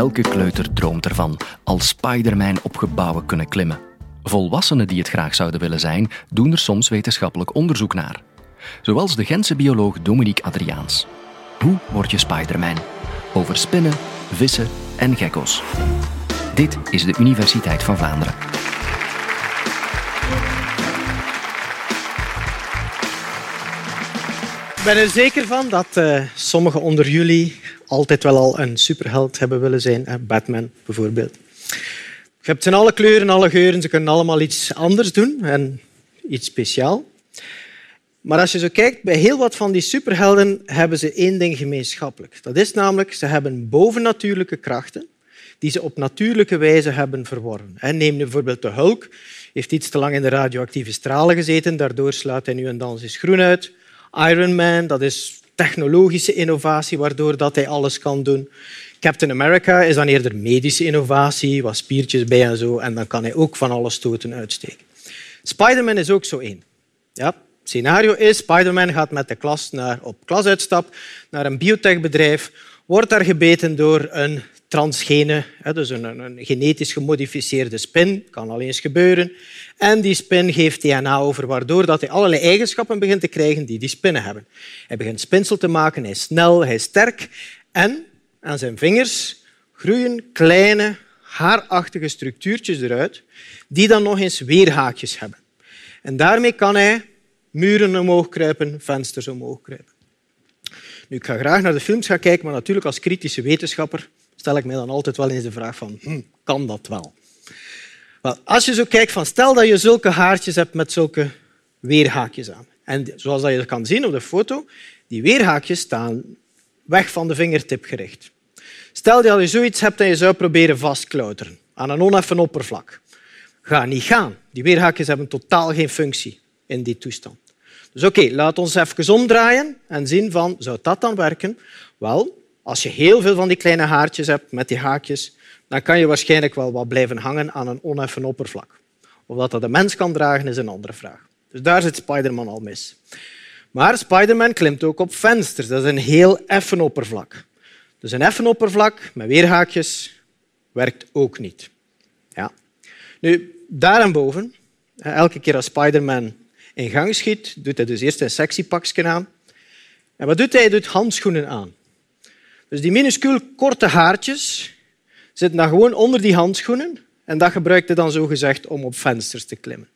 Elke kleuter droomt ervan als Spider-Man op gebouwen kunnen klimmen. Volwassenen die het graag zouden willen zijn, doen er soms wetenschappelijk onderzoek naar. Zoals de Gentse bioloog Dominique Adriaans. Hoe word je Spider-Man? Over spinnen, vissen en gekkos. Dit is de Universiteit van Vlaanderen. Ik ben er zeker van dat uh, sommigen onder jullie altijd wel al een superheld hebben willen zijn. Batman bijvoorbeeld. Je hebt ze alle kleuren, alle geuren. Ze kunnen allemaal iets anders doen en iets speciaal. Maar als je zo kijkt, bij heel wat van die superhelden hebben ze één ding gemeenschappelijk. Dat is namelijk, ze hebben bovennatuurlijke krachten die ze op natuurlijke wijze hebben verworven. Neem nu bijvoorbeeld de Hulk. heeft iets te lang in de radioactieve stralen gezeten. Daardoor slaat hij nu en dan zijn groen uit. Iron Man, dat is technologische innovatie, waardoor dat hij alles kan doen. Captain America is dan eerder medische innovatie, wat spiertjes bij en zo, en dan kan hij ook van alle stoten uitsteken. Spider-Man is ook zo één. Ja, scenario is, Spider-Man gaat met de klas naar, op klasuitstap naar een biotechbedrijf, wordt daar gebeten door een transgene, dus een, een, genetisch gemodificeerde spin, kan al eens gebeuren. En die spin geeft DNA over, waardoor dat hij allerlei eigenschappen begint te krijgen die die spinnen hebben. Hij begint spinsel te maken, hij is snel, hij is sterk. En aan zijn vingers groeien kleine, haarachtige structuurtjes eruit, die dan nog eens weerhaakjes hebben. En daarmee kan hij muren omhoog kruipen, vensters omhoog kruipen. Nu, ik ga graag naar de films gaan kijken, maar natuurlijk als kritische wetenschapper stel ik mij dan altijd wel eens de vraag van, hm, kan dat wel? wel? Als je zo kijkt, van, stel dat je zulke haartjes hebt met zulke weerhaakjes aan. En zoals je kan zien op de foto, die weerhaakjes staan weg van de vingertip gericht. Stel dat je zoiets hebt en je zou proberen vastklauteren aan een oneffen oppervlak. Ga niet gaan. Die weerhaakjes hebben totaal geen functie in die toestand. Dus oké, laat ons even omdraaien en zien van, zou dat dan werken? Wel, als je heel veel van die kleine haartjes hebt met die haakjes, dan kan je waarschijnlijk wel wat blijven hangen aan een oneffen oppervlak. Of dat dat een mens kan dragen, is een andere vraag. Dus daar zit Spider-Man al mis. Maar Spider-Man klimt ook op vensters. Dat is een heel effen oppervlak. Dus een effen oppervlak met weerhaakjes werkt ook niet. Ja. Nu, daarboven, elke keer als Spider-Man in gang schiet, doet hij dus eerst een sectiepakje aan. En wat doet hij? Hij doet handschoenen aan. Dus die minuscuul korte haartjes zitten dan gewoon onder die handschoenen en dat gebruikt hij dan zogezegd om op vensters te klimmen.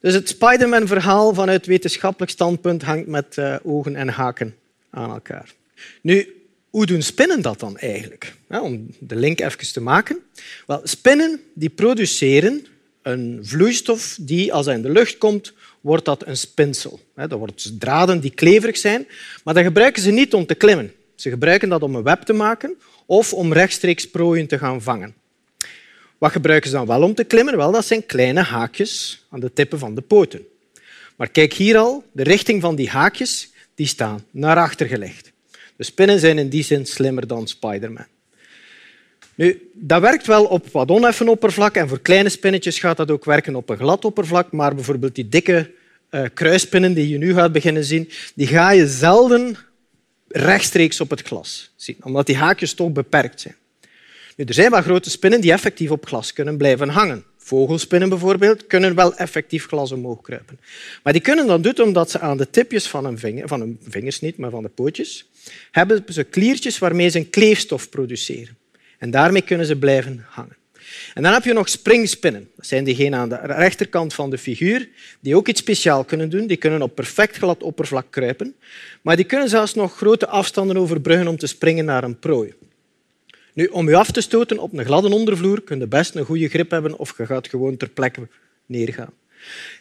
Dus het Spider-Man-verhaal vanuit wetenschappelijk standpunt hangt met uh, ogen en haken aan elkaar. Nu, hoe doen spinnen dat dan eigenlijk? Om de link even te maken. Wel, spinnen die produceren een vloeistof die, als hij in de lucht komt, wordt dat een spinsel. Dat worden draden die kleverig zijn, maar dat gebruiken ze niet om te klimmen. Ze gebruiken dat om een web te maken of om rechtstreeks prooien te gaan vangen. Wat gebruiken ze dan wel om te klimmen? Wel, dat zijn kleine haakjes aan de tippen van de poten. Maar kijk hier al, de richting van die haakjes die staan naar achter gelegd. De spinnen zijn in die zin slimmer dan Spiderman. Nu, dat werkt wel op wat oneffen oppervlak en voor kleine spinnetjes gaat dat ook werken op een glad oppervlak, maar bijvoorbeeld die dikke uh, kruispinnen die je nu gaat beginnen zien, die ga je zelden rechtstreeks op het glas zien, omdat die haakjes toch beperkt zijn. Nu, er zijn wel grote spinnen die effectief op glas kunnen blijven hangen. Vogelspinnen bijvoorbeeld kunnen wel effectief glas omhoog kruipen. Maar die kunnen dat doen omdat ze aan de tipjes van hun, vinger, van hun vingers, niet, maar van de pootjes, hebben ze kliertjes waarmee ze een kleefstof produceren. En daarmee kunnen ze blijven hangen. En dan heb je nog springspinnen. Dat zijn diegenen aan de rechterkant van de figuur die ook iets speciaals kunnen doen. Die kunnen op perfect glad oppervlak kruipen. Maar die kunnen zelfs nog grote afstanden overbruggen om te springen naar een prooi. Nu, om je af te stoten op een gladde ondervloer kun je best een goede grip hebben of je gaat gewoon ter plekke neergaan.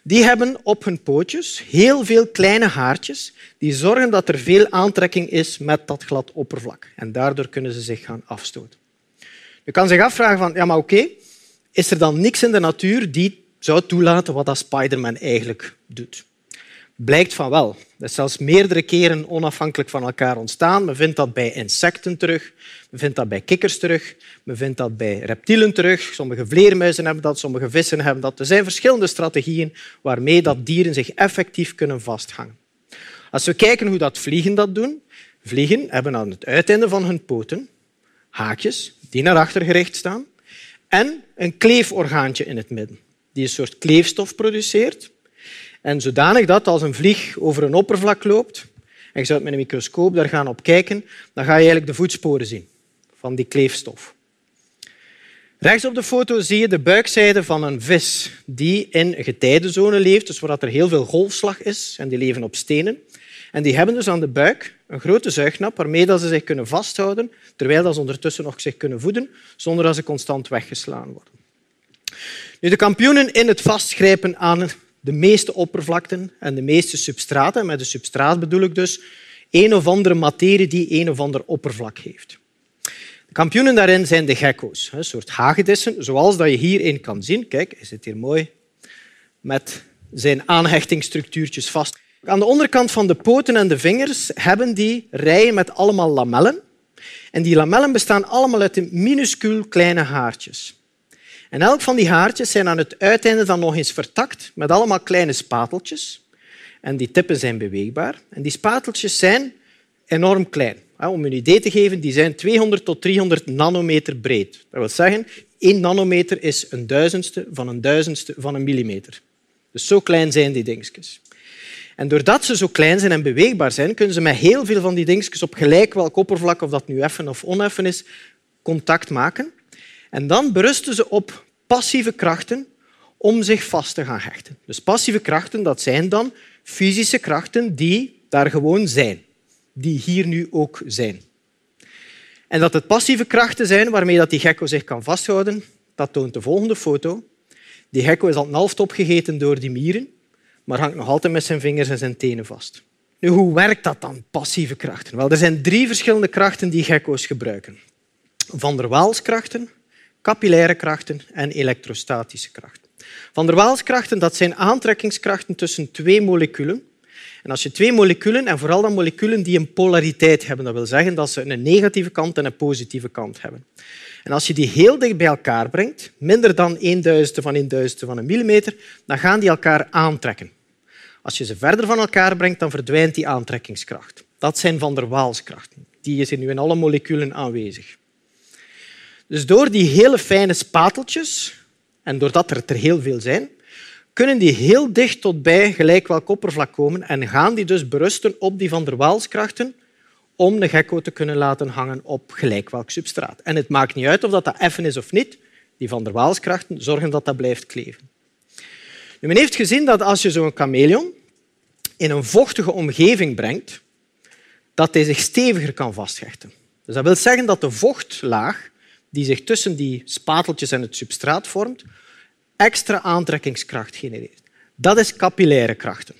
Die hebben op hun pootjes heel veel kleine haartjes die zorgen dat er veel aantrekking is met dat glad oppervlak. En daardoor kunnen ze zich gaan afstoten. Je kan zich afvragen van, ja, maar oké, is er dan niks in de natuur die zou toelaten wat dat Spider-Man eigenlijk doet? Blijkt van wel. Dat is zelfs meerdere keren onafhankelijk van elkaar ontstaan. Men vindt dat bij insecten terug, men vindt dat bij kikkers terug, men vindt dat bij reptielen terug. Sommige vleermuizen hebben dat, sommige vissen hebben dat. Er zijn verschillende strategieën waarmee dat dieren zich effectief kunnen vasthangen. Als we kijken hoe dat vliegen dat doen, vliegen hebben aan het uiteinde van hun poten haakjes die naar achter gericht staan en een kleeforgaantje in het midden, die een soort kleefstof produceert. En zodanig dat als een vlieg over een oppervlak loopt en je zou met een microscoop daar gaan op kijken, dan ga je eigenlijk de voetsporen zien van die kleefstof. Rechts op de foto zie je de buikzijde van een vis die in een getijdenzone leeft, dus waar er heel veel golfslag is, en die leven op stenen. En die hebben dus aan de buik een grote zuignap waarmee ze zich kunnen vasthouden, terwijl ze ondertussen nog zich kunnen voeden, zonder dat ze constant weggeslaan worden. Nu, de kampioenen in het vastgrijpen aan de meeste oppervlakten en de meeste substraten, met de substraat bedoel ik dus een of andere materie die een of ander oppervlak heeft. De kampioenen daarin zijn de gekko's, een soort hagedissen, zoals dat je hierin kan zien. Kijk, hij zit hier mooi met zijn aanhechtingsstructuurtjes vast. Aan de onderkant van de poten en de vingers hebben die rijen met allemaal lamellen. En die lamellen bestaan allemaal uit minuscuul kleine haartjes. En elk van die haartjes zijn aan het uiteinde dan nog eens vertakt met allemaal kleine spateltjes. En die tippen zijn beweegbaar. En die spateltjes zijn enorm klein. Om een idee te geven, die zijn 200 tot 300 nanometer breed. Dat wil zeggen, 1 nanometer is een duizendste van een duizendste van een millimeter. Dus zo klein zijn die dingetjes. En doordat ze zo klein zijn en beweegbaar zijn, kunnen ze met heel veel van die dingetjes op gelijk welk oppervlak, of dat nu effen of oneffen is, contact maken. En dan berusten ze op passieve krachten om zich vast te gaan hechten. Dus passieve krachten, dat zijn dan fysische krachten die daar gewoon zijn, die hier nu ook zijn. En dat het passieve krachten zijn waarmee dat die gekko zich kan vasthouden, dat toont de volgende foto. Die gekko is al een half opgegeten door die mieren, maar hangt nog altijd met zijn vingers en zijn tenen vast. Nu, hoe werkt dat dan, passieve krachten? Wel, er zijn drie verschillende krachten die gekko's gebruiken. Van der Waalskrachten, capillaire krachten en elektrostatische krachten. Van der Waalskrachten dat zijn aantrekkingskrachten tussen twee moleculen. En als je twee moleculen, en vooral dan moleculen die een polariteit hebben, dat wil zeggen dat ze een negatieve kant en een positieve kant hebben. En als je die heel dicht bij elkaar brengt, minder dan een duizendste van een duizendste van een millimeter, dan gaan die elkaar aantrekken. Als je ze verder van elkaar brengt, dan verdwijnt die aantrekkingskracht. Dat zijn van der Waalskrachten. Die is nu in alle moleculen aanwezig. Dus door die hele fijne spateltjes, en doordat er er heel veel zijn, kunnen die heel dicht tot bij gelijk welk oppervlak komen en gaan die dus berusten op die van der Waalskrachten om de gekko te kunnen laten hangen op gelijk welk substraat. En het maakt niet uit of dat, dat effen is of niet. Die van der Waalskrachten zorgen dat dat blijft kleven. Men heeft gezien dat als je zo'n chameleon in een vochtige omgeving brengt, dat hij zich steviger kan vasthechten. Dus dat wil zeggen dat de vochtlaag die zich tussen die spateltjes en het substraat vormt, extra aantrekkingskracht genereert. Dat is capillaire krachten.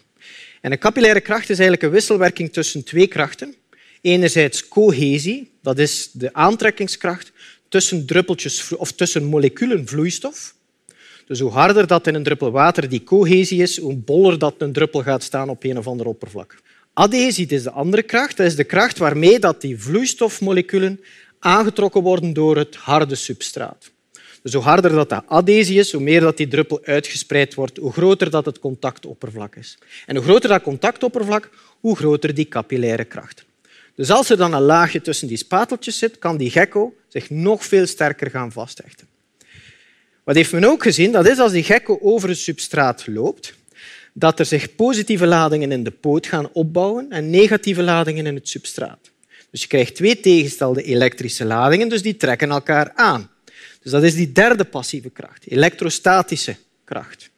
En een capillaire kracht is eigenlijk een wisselwerking tussen twee krachten. Enerzijds cohesie, dat is de aantrekkingskracht tussen druppeltjes of tussen moleculen vloeistof. Dus hoe harder dat in een druppel water die cohesie is, hoe boller dat een druppel gaat staan op een of ander oppervlak. Adhesie is de andere kracht. Dat is de kracht waarmee dat die vloeistofmoleculen aangetrokken worden door het harde substraat. Dus hoe harder dat, dat adhesie is, hoe meer dat die druppel uitgespreid wordt, hoe groter dat het contactoppervlak is. En hoe groter dat contactoppervlak, hoe groter die capillaire kracht. Dus als er dan een laagje tussen die spateltjes zit, kan die gekko zich nog veel sterker gaan vasthechten. Wat heeft men ook gezien? Dat is als die gekko over het substraat loopt, dat er zich positieve ladingen in de poot gaan opbouwen en negatieve ladingen in het substraat. Dus je krijgt twee tegenstelde elektrische ladingen, dus die trekken elkaar aan. Dus dat is die derde passieve kracht, elektrostatische kracht.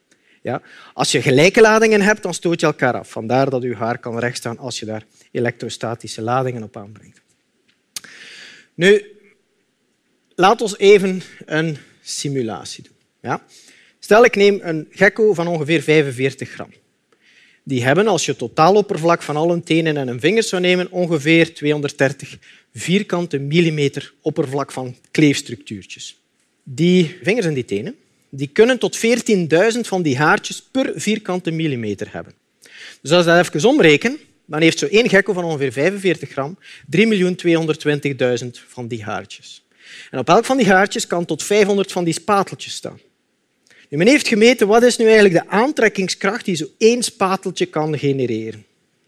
Ja? Als je gelijke ladingen hebt, dan stoot je elkaar af. Vandaar dat je haar kan rechtstaan als je daar elektrostatische ladingen op aanbrengt. Nu, laat ons even een simulatie doen. Ja? Stel, ik neem een gekko van ongeveer 45 gram die hebben, als je het totaaloppervlak van al hun tenen en hun vingers zou nemen, ongeveer 230 vierkante millimeter oppervlak van kleefstructuurtjes. Die vingers en die tenen die kunnen tot 14.000 van die haartjes per vierkante millimeter hebben. Dus als je dat even omrekenen, dan heeft zo één gekko van ongeveer 45 gram 3.220.000 van die haartjes. En op elk van die haartjes kan tot 500 van die spateltjes staan. Nu, men heeft gemeten wat is nu eigenlijk de aantrekkingskracht die zo één spateltje kan genereren.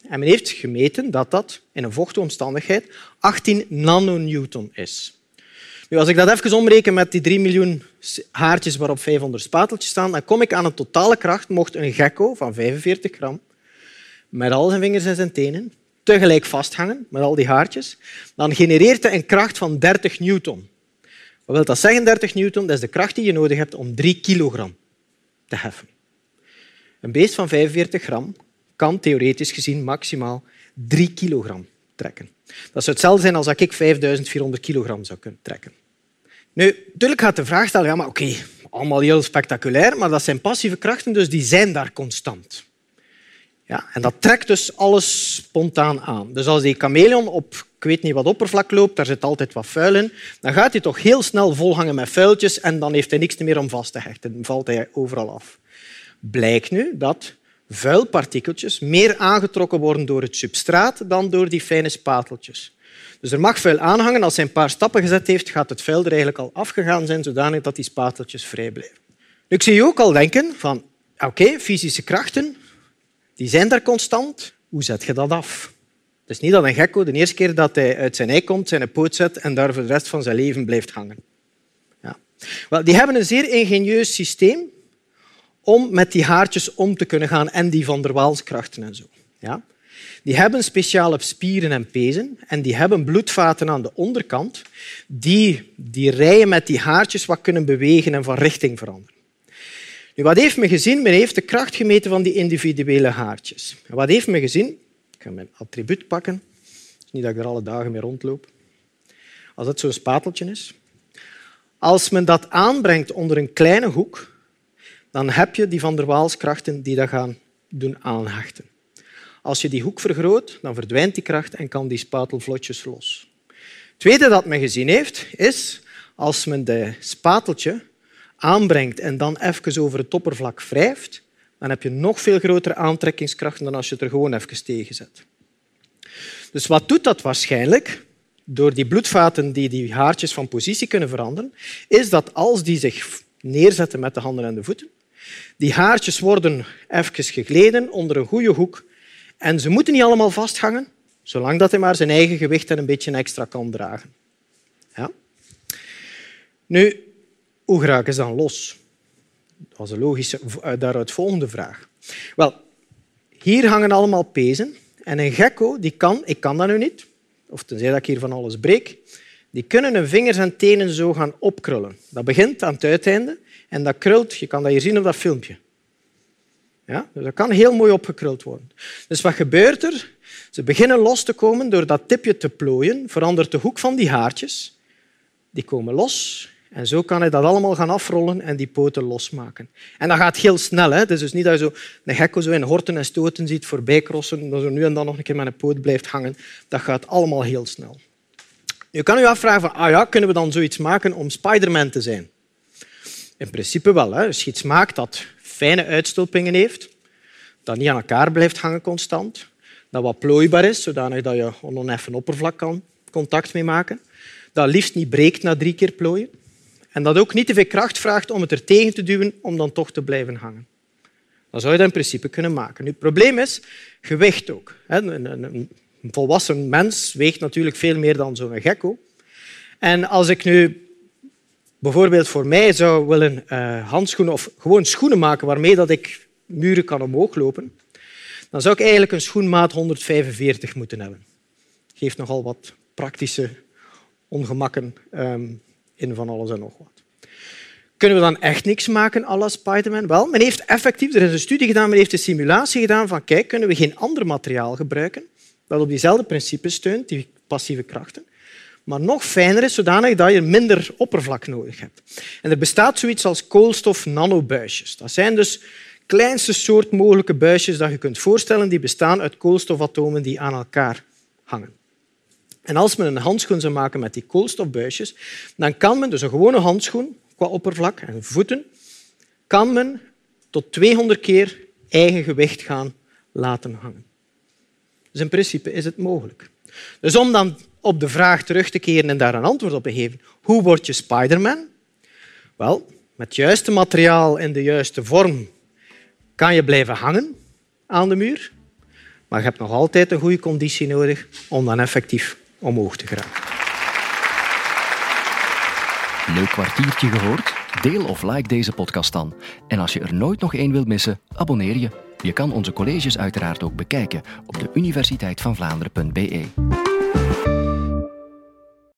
En men heeft gemeten dat dat in een vochtige omstandigheid 18 nanonewton is. Nu, als ik dat even omreken met die 3 miljoen haartjes waarop 500 spateltjes staan, dan kom ik aan een totale kracht, mocht een gekko van 45 gram met al zijn vingers en zijn tenen tegelijk vasthangen met al die haartjes, dan genereert hij een kracht van 30 newton. Wat wil dat zeggen, 30 newton? Dat is de kracht die je nodig hebt om 3 kilogram te heffen. Een beest van 45 gram kan theoretisch gezien maximaal 3 kilogram trekken. Dat zou hetzelfde zijn als ik 5400 kilogram zou kunnen trekken. Nu, natuurlijk gaat de vraag stellen, ja, maar oké, allemaal heel spectaculair, maar dat zijn passieve krachten, dus die zijn daar constant. Ja, en dat trekt dus alles spontaan aan. Dus als die chameleon op ik weet niet wat oppervlak loopt, daar zit altijd wat vuil in, dan gaat hij toch heel snel volhangen met vuiltjes en dan heeft hij niks meer om vast te hechten. Dan valt hij overal af. Blijkt nu dat vuilpartikeltjes meer aangetrokken worden door het substraat dan door die fijne spateltjes. Dus er mag vuil aanhangen. Als hij een paar stappen gezet heeft, gaat het vuil er eigenlijk al afgegaan zijn, zodanig dat die spateltjes vrij blijven. Nu, ik zie je ook al denken van, oké, fysische krachten, die zijn daar constant. Hoe zet je dat af? Het is niet dat een gekko de eerste keer dat hij uit zijn ei komt, zijn poot zet en daar voor de rest van zijn leven blijft hangen. Ja. Wel, die hebben een zeer ingenieus systeem om met die haartjes om te kunnen gaan en die van der Waalskrachten en zo. Ja? Die hebben speciale spieren en pezen en die hebben bloedvaten aan de onderkant die die rijen met die haartjes wat kunnen bewegen en van richting veranderen. Nu, wat heeft men gezien? Men heeft de kracht gemeten van die individuele haartjes. Wat heeft men gezien? Ik ga mijn attribuut pakken. Het is niet dat ik er alle dagen mee rondloop. Als het zo'n spateltje is. Als men dat aanbrengt onder een kleine hoek, dan heb je die van der Waalskrachten die dat gaan doen aanhechten. Als je die hoek vergroot, dan verdwijnt die kracht en kan die spatel vlotjes los. Het tweede dat men gezien heeft, is als men de spateltje aanbrengt en dan even over het oppervlak wrijft, dan heb je nog veel grotere aantrekkingskrachten dan als je het er gewoon even tegen zet. Dus wat doet dat waarschijnlijk? Door die bloedvaten die die haartjes van positie kunnen veranderen, is dat als die zich neerzetten met de handen en de voeten, die haartjes worden even gegleden onder een goede hoek en ze moeten niet allemaal vasthangen, zolang dat hij maar zijn eigen gewicht en een beetje extra kan dragen. Ja? Nu, hoe geraken ze dan los? Dat was een logische eh, daaruit volgende vraag. Wel, hier hangen allemaal pezen en een gekko die kan, ik kan dat nu niet, of tenzij dat ik hier van alles breek, die kunnen hun vingers en tenen zo gaan opkrullen. Dat begint aan het uiteinde en dat krult, je kan dat hier zien op dat filmpje. Ja? Dus dat kan heel mooi opgekruld worden. Dus wat gebeurt er? Ze beginnen los te komen door dat tipje te plooien, verandert de hoek van die haartjes. Die komen los en zo kan hij dat allemaal gaan afrollen en die poten losmaken. En dat gaat heel snel. Hè? Het is dus niet dat je zo een gekko zo in horten en stoten ziet voorbij crossen, dat zo nu en dan nog een keer met een poot blijft hangen. Dat gaat allemaal heel snel. Je kan je afvragen, van, ah ja, kunnen we dan zoiets maken om Spider-Man te zijn? In principe wel. Hè. Als je iets maakt dat fijne uitstulpingen heeft, dat niet aan elkaar blijft hangen constant, dat wat plooibaar is, zodanig dat je oneffen oppervlak kan contact mee maken, dat liefst niet breekt na drie keer plooien, en dat ook niet te veel kracht vraagt om het er tegen te duwen om dan toch te blijven hangen. Dan zou je dat in principe kunnen maken. Nu, het probleem is gewicht ook. Een volwassen mens weegt natuurlijk veel meer dan zo'n gekko. En als ik nu bijvoorbeeld voor mij zou willen uh, handschoenen of gewoon schoenen maken waarmee dat ik muren kan omhoog lopen, dan zou ik eigenlijk een schoenmaat 145 moeten hebben. Geeft nogal wat praktische ongemakken um, in van alles en nog wat. Kunnen we dan echt niks maken à la Spider-Man? Wel, men heeft effectief, er is een studie gedaan, men heeft een simulatie gedaan van kijk, kunnen we geen ander materiaal gebruiken dat op diezelfde principes steunt, die passieve krachten, maar nog fijner is, zodanig dat je minder oppervlak nodig hebt. En er bestaat zoiets als koolstof-nanobuisjes. Dat zijn dus kleinste soort mogelijke buisjes dat je kunt voorstellen, die bestaan uit koolstofatomen die aan elkaar hangen. En als men een handschoen zou maken met die koolstofbuisjes, dan kan men, dus een gewone handschoen qua oppervlak en voeten, kan men tot 200 keer eigen gewicht gaan laten hangen. Dus in principe is het mogelijk. Dus om dan op de vraag terug te keren en daar een antwoord op te geven, hoe word je Spider-Man? Wel, met het juiste materiaal in de juiste vorm kan je blijven hangen aan de muur, maar je hebt nog altijd een goede conditie nodig om dan effectief omhoog te geraken. Leuk kwartiertje gehoord? Deel of like deze podcast dan. En als je er nooit nog één wilt missen, abonneer je. Je kan onze colleges uiteraard ook bekijken op de universiteitvandvlaanderen.be.